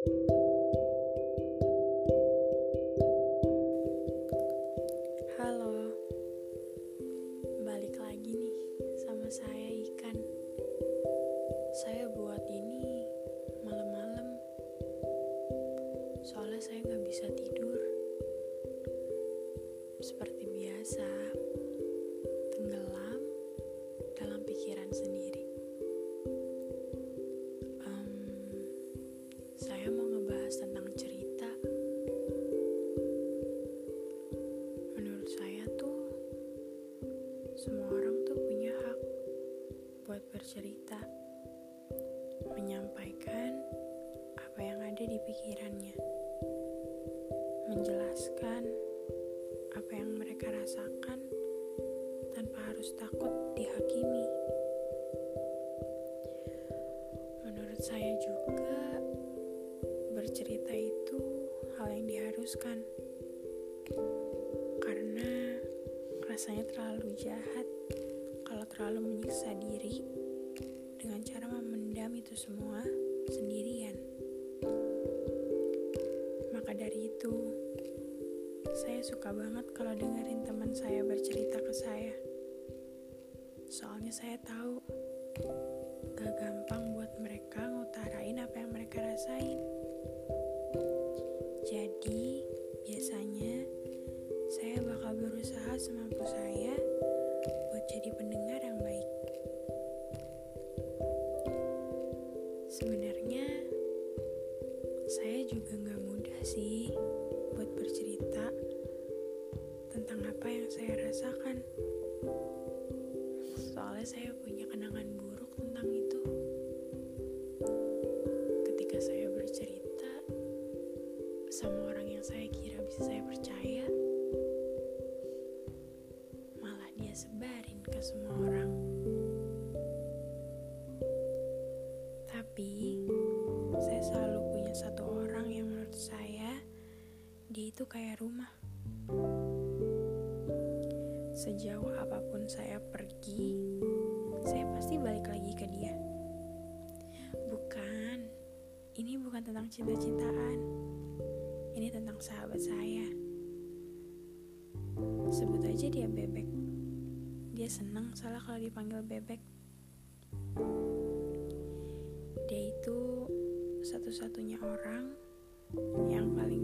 Halo, balik lagi nih sama saya Ikan. Saya buat ini malam-malam, soalnya saya nggak bisa tidur. Seperti biasa, tenggelam dalam pikiran sendiri. Semua orang tuh punya hak buat bercerita, menyampaikan apa yang ada di pikirannya, menjelaskan apa yang mereka rasakan tanpa harus takut dihakimi. Menurut saya juga bercerita itu hal yang diharuskan rasanya terlalu jahat kalau terlalu menyiksa diri dengan cara memendam itu semua sendirian. Maka dari itu, saya suka banget kalau dengerin teman saya bercerita ke saya. Soalnya saya tahu gak gampang buat mereka ngutarain apa yang mereka Sebenarnya saya juga nggak mudah sih buat bercerita tentang apa yang saya rasakan. Soalnya saya punya kenangan buruk tentang itu. Ketika saya bercerita sama orang yang saya kira bisa saya percaya, malah dia sebarin ke semua orang. Kayak rumah. Sejauh apa pun saya pergi, saya pasti balik lagi ke dia. Bukan, ini bukan tentang cinta-cintaan. Ini tentang sahabat saya. Sebut aja dia bebek. Dia senang salah kalau dipanggil bebek. Dia itu satu-satunya orang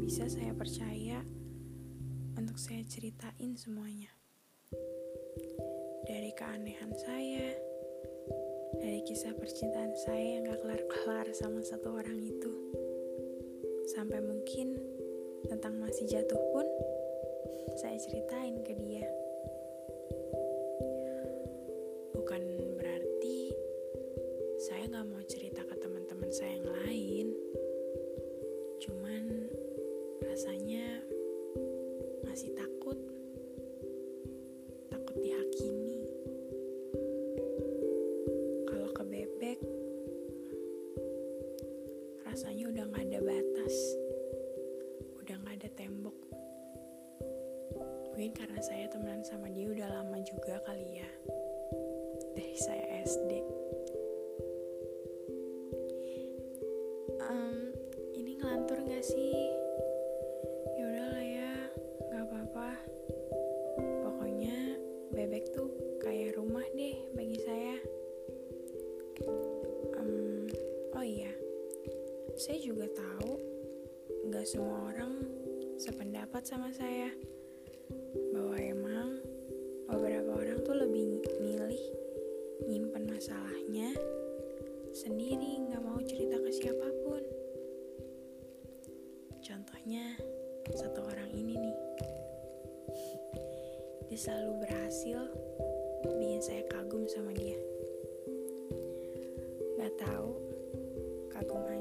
bisa saya percaya untuk saya ceritain semuanya. Dari keanehan saya, dari kisah percintaan saya yang gak kelar-kelar sama satu orang itu. Sampai mungkin tentang masih jatuh pun saya ceritain ke dia. Bukan berarti saya gak mau cerita ke teman-teman saya yang lain. Rasanya masih takut. Takut dihakimi. Kalau ke bebek, rasanya udah gak ada batas. Udah gak ada tembok. Mungkin karena saya temenan sama dia udah lama juga kali ya. Dari saya SD. Semua orang sependapat sama saya. Bahwa emang beberapa orang tuh lebih milih nyimpen masalahnya sendiri nggak mau cerita ke siapa pun. Contohnya satu orang ini nih. Dia selalu berhasil bikin saya kagum sama dia. Nggak tahu kagum aja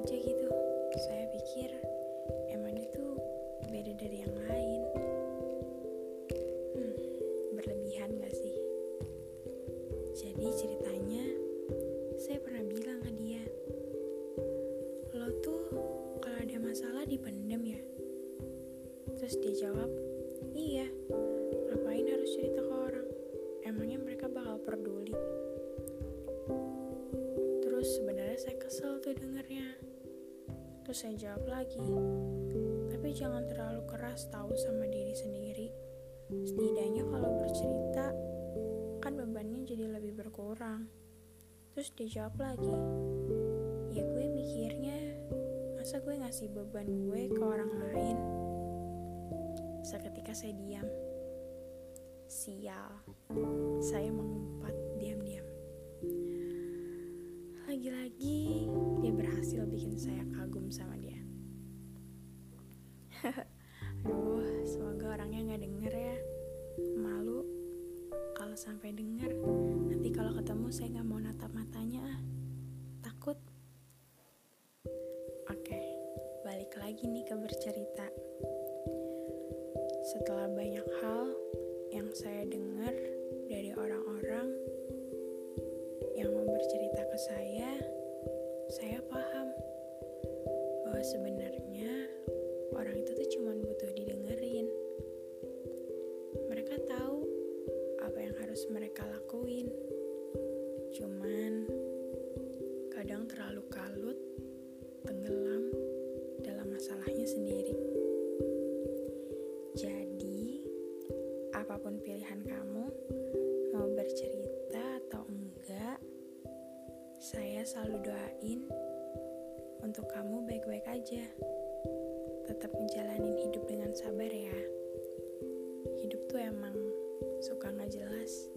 terus dia jawab iya ngapain harus cerita ke orang emangnya mereka bakal peduli terus sebenarnya saya kesel tuh dengernya Terus saya jawab lagi, tapi jangan terlalu keras tahu sama diri sendiri. Setidaknya kalau bercerita, kan bebannya jadi lebih berkurang. Terus dia jawab lagi, ya gue mikirnya, masa gue ngasih beban gue ke orang lain? Saya diam. Sial, saya mengumpat diam-diam. Lagi-lagi dia berhasil bikin saya kagum sama dia. Aduh, semoga orangnya nggak denger ya. Malu kalau sampai denger. Nanti kalau ketemu saya nggak mau natap matanya ah. Takut. Oke, balik lagi nih ke bercerita. Setelah banyak hal yang saya dengar dari orang-orang yang mau bercerita ke saya, saya paham bahwa sebenarnya selalu doain untuk kamu baik-baik aja. Tetap menjalani hidup dengan sabar ya. Hidup tuh emang suka nggak jelas.